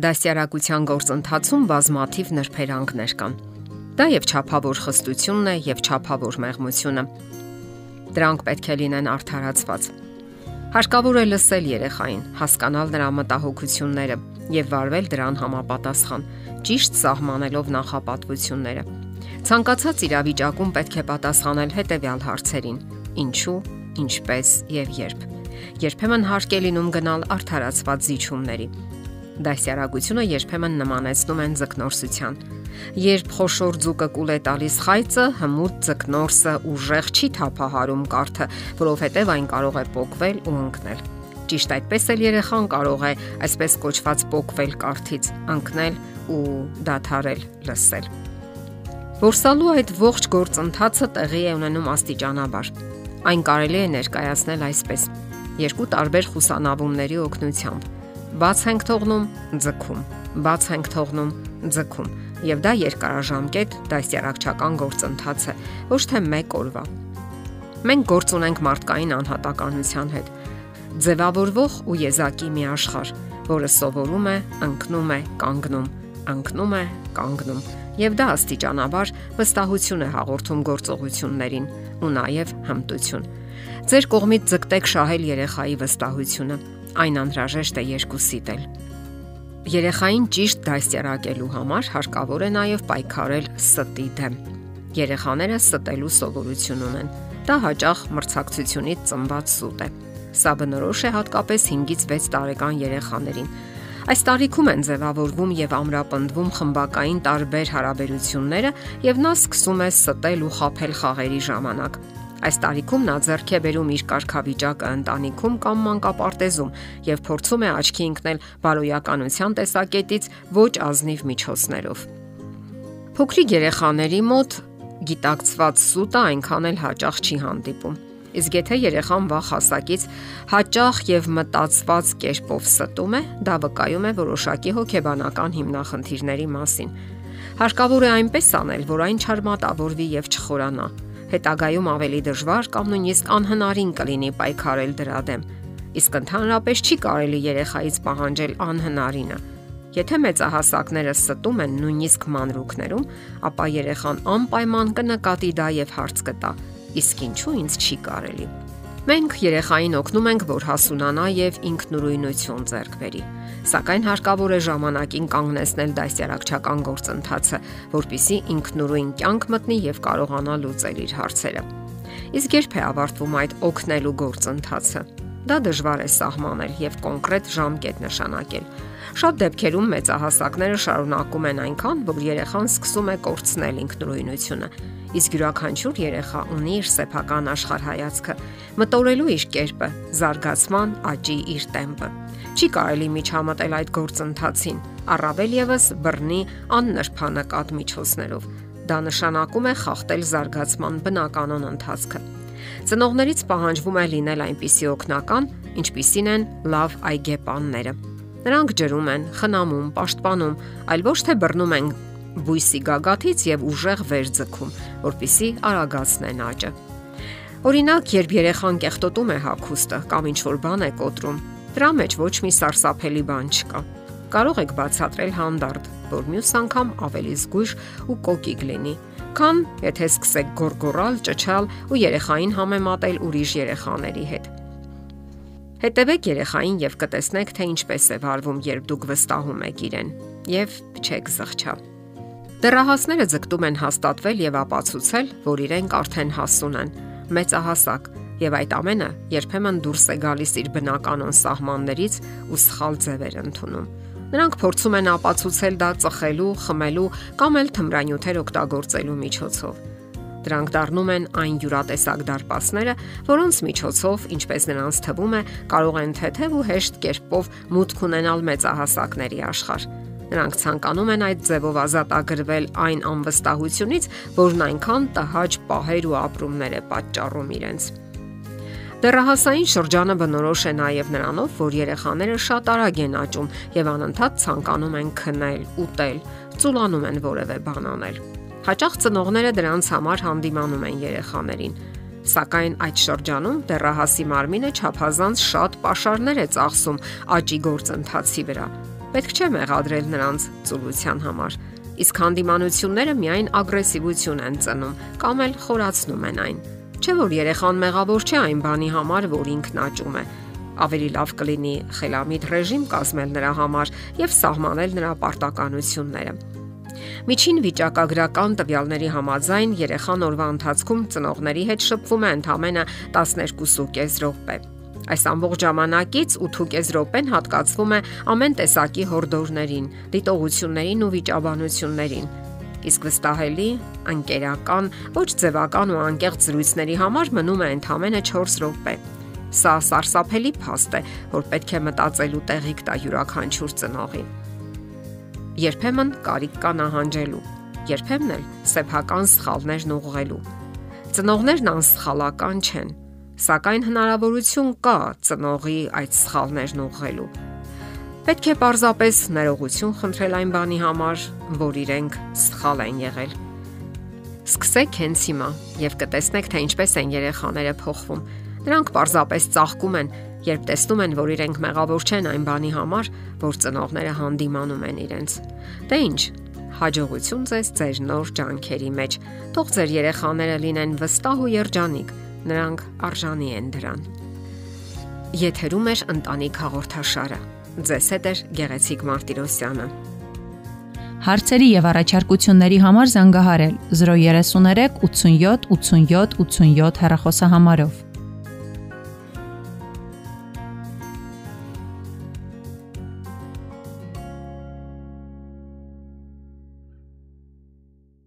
Դասյարակության գործընթացում բազմաթիվ նրբերանգներ կան։ Դա եւ ճափավոր խստությունն է եւ ճափավոր մեղմությունը։ Դրանք պետք է լինեն արդարացված։ Հարկավոր է լսել երեխային, հասկանալ նրա մտահոգությունները եւ վարվել դրան համապատասխան, ճիշտ սահմանելով նախապատվությունները։ Ցանկացած իրավիճակում պետք է պատասխանել հետեւյալ հարցերին. ինչու, ինչպես եւ երբ։ Երբեմն հարկ է լինում գնալ արդարացված զիջումների Դասյարակությունը երբեմն նմանեցնում են ձկնորսության։ Երբ խոշոր ձուկը կուլ է տալիս խայծը, հմուտ ձկնորսը ուժեղ չի թափահարում կարթը, որովհետև այն կարող է փոկվել ու ընկնել։ Ճիշտ այդպես էլ երեխան կարող է այսպես կոչված փոկվել կարթից, ընկնել ու դադարել լսել։ Որսալու այդ ողջ գործընթացը տեղի է ունենում աստիճանաբար։ Այն կարելի է ներկայացնել այսպես. երկու տարբեր խուսանավումների օգնությամբ Բաց ենք թողնում, ձգում, բաց ենք թողնում, ձգում, եւ դա երկարաժամկետ դասյարակչական գործընթաց է, ոչ թե մեկ օրվա։ Մենք գործ ունենք մարդկային անհատականության հետ։ Ձևավորվող ու եզակի մի աշխարհ, որը սովորում է, ընկնում է, կանգնում, ընկնում է, կանգնում եւ դա աստիճանաբար վստահություն է հաղորդում գործողություններին ու նաեւ հմտություն։ Ձեր կողմից ձգտեք շահել երեխայի վստահությունը Այն անհրաժեշտ է երկուսիդ էլ։ Երեխային ճիշտ դաստիարակելու համար հարկավոր է նաև պայքարել ստի դեմ։ Երեխաները ստելու սովորություն ունեն։ Դա հաճախ մրցակցությունից ծնված սուտ է։ Սա բնորոշ է հատկապես 5-ից 6 տարեկան երեխաներին։ Այս տարիքում են ձևավորվում եւ ամրապնդվում խմբակային տարբեր հարաբերությունները եւ նա սկսում է ստել ու խაფել խաղերի ժամանակ։ Այս տարիքում նա ձեռք է բերում իր կարգավիճակը ընտանիքում կամ մանկապարտեզում եւ փորձում է աչքի ընկնել բարոյականության տեսակետից ոչ ազնիվ միջոցներով։ Փոքրիկ երեխաների մոտ գիտակցված սուտը այնքան էլ հաճախ չի հանդիպում։ Իսկ եթե երեխան վաղ հասակից հաճախ եւ մտածված կերպով ստում է, դա վկայում է որոշակի հոգեբանական հիմնախնդիրների մասին։ Հարկավոր է այնպես անել, որ այն չարմատավորվի եւ չխորանա հետագայում ավելի դժվար կամ նույնիսկ անհնարին կլինի պայքարել դրա դեմ։ Իսկ ընդհանրապես չի կարելի երեխայից պահանջել անհնարինը։ Եթե մեծահասակները ստում են նույնիսկ մանրուքներում, ապա երեխան անպայման կնկատի դա եւ հարց կտա. իսկ ինչու ինձ չի կարելի։ Մենք երեխային օգնում ենք, որ հասունանա եւ ինքնուրույնություն ձեռք բերի սակայն հարկավոր է ժամանակին կանգնեցնել դասյարակչական գործընթացը, որpիսի ինքնուրույն կյանք մտնի եւ կարողանա լուծել իր հարցերը։ Իսկ երբ է ավարտվում այդ օգնելու գործընթացը։ Դա դժվար է սահմանել եւ կոնկրետ ժամկետ նշանակել։ Շատ դեպքերում մեծահասակները շարունակում են այնքան, որ երեխան սկսում է կորցնել ինքնուրույնությունը իսկ յուրաքանչյուր երեխա ունի իր սեփական աշխարհայացքը, մտորելու իր կերպը, զարգացման աճի իր տեմպը։ Չի կարելի միջամտել այդ գործընթացին, առավել եւս բռնի աննրբանկատ միջոցներով։ Դա նշանակում է խախտել զարգացման բնականon ընթացքը։ Ծնողներից պահանջվում է լինել այնպիսի օգնական, ինչպիսին են լավ այգեպանները։ Նրանք ջրում են, խնամում, պաշտպանում, այլ ոչ թե բռնում են բույսի գագաթից եւ ուժեղ վեր ձգում, որpիսի արագացնեն աճը։ Օրինակ, երբ երեխան կեղտոտում է հագուստը կամ ինչ որ բան է կոտրում, դրա մեջ ոչ մի սարսափելի բան չկա։ Կարող եք բացատրել հանդարտ, որ մյուս անգամ ավելի զգույշ ու կոկիկ լինի, քան եթե սկսեք գորգորալ, ճճալ ու երեխային համեմատել ուրիշ երեխաների հետ։ Հետևեք երեխային եւ կտեսնեք, թե ինչպես է վարվում, երբ դուք վստահում եք իրեն եւ չեք զղջա։ Դեռահասները ձգտում են հաստատվել եւ ապացուցել, որ իրենք արդեն հասուն են, մեծահասակ, եւ այդ ամենը երբեմն դուրս է գալիս իր բնականon սահմաններից ու սխալ ձևեր ընդունում։ Նրանք փորձում են ապացուցել դա ծխելու, խմելու կամ էլ թմրանյութեր օգտագործելու միջոցով։ Դրանք դառնում են այն յուրատեսակ դարպասները, որոնց միջոցով, ինչպես նրանց թվում է, կարող են թեթև ու հեշտ կերպով մուտք ունենալ մեծահասակների աշխարհ Նրանք ցանկանում են այդ ձևով ազատագրվել այն անվստահությունից, որն այնքան տհաճ պահեր ու ապրումներ է պատճառում իրենց։ Դեռահասային շրջանը բնորոշ է նաև նրանով, որ երեխաները շատ արագ են աճում եւ անընդհատ ցանկանում են քնել, ուտել, ծուլանում են որևէ բան անել։ Հաճախ ծնողները դրանց համար հանդիմանում են երեխաներին, Սակայն այդ շրջանում դեռահասի մարմինը ճափազանց շատ pašարներ է ծախսում աճի գործընթացի վրա, Պետք չէ մեղադրել նրանց ծուլության համար։ Իսկ հանդիմանությունները միայն ագրեսիվություն են ծնում կամ էլ խորացնում են այն։ Չէ որ երեխան մեղավոր չէ այն բանի համար, որ ինքն աճում է։ Ավելի լավ կլինի խելամիտ ռեժիմ կազմել նրա համար եւ սահմանել նրա պարտականությունները։ Միջին վիճակագրական տվյալների համաձայն երեխան օրվա ընթացքում ծնողների հետ շփվում է ընդամենը 12.5 րոպե։ Այս ամբողջ ժամանակից 8.5 րոպեն հատկացվում է ամեն տեսակի հորդորներին, դիտողություններին ու վիճաբանություններին։ Իսկ վստահելի, անկերական, ոչ ձևական ու անկեղծ զրույցների համար մնում է ընդամենը 4 րոպե։ Սա սարսափելի փաստ է, որ պետք է մտածելու տեղիք տա յուրաքանչյուր ծնողի երբեմն կարիք կա նահանջելու, երբեմն էլ սեփական սխալներն ուղղելու։ Ծնողներն անսխալական չեն, սակայն հնարավորություն կա ծնողի այդ սխալներն ուղղելու։ Պետք է պարզապես ներողություն խնդրել այն բանի համար, որ իրենք սխալ են եղել։ Սկսեք հենց հիմա եւ կտեսնեք, թե ինչպես են երեխաները փոխվում։ Նրանք պարզապես ծաղկում են երբ տեսնում են, որ իրենք մեղավոր չեն այն բանի համար, որ ծնողները հանդիմանում են իրենց։ Դե ի՞նչ, հաջողություն ձեզ ձեր նոր ջանքերի մեջ։ Թող ձեր երեխաները լինեն վստահ ու երջանիկ, նրանք արժանի են դրան։ Եթերում է ընտանիք հաղորդաշարը։ Ձեզ հետ է Գեղեցիկ Մարտիրոսյանը։ Հարցերի եւ առաջարկությունների համար զանգահարել 033 87 87 87 հեռախոսահամարով։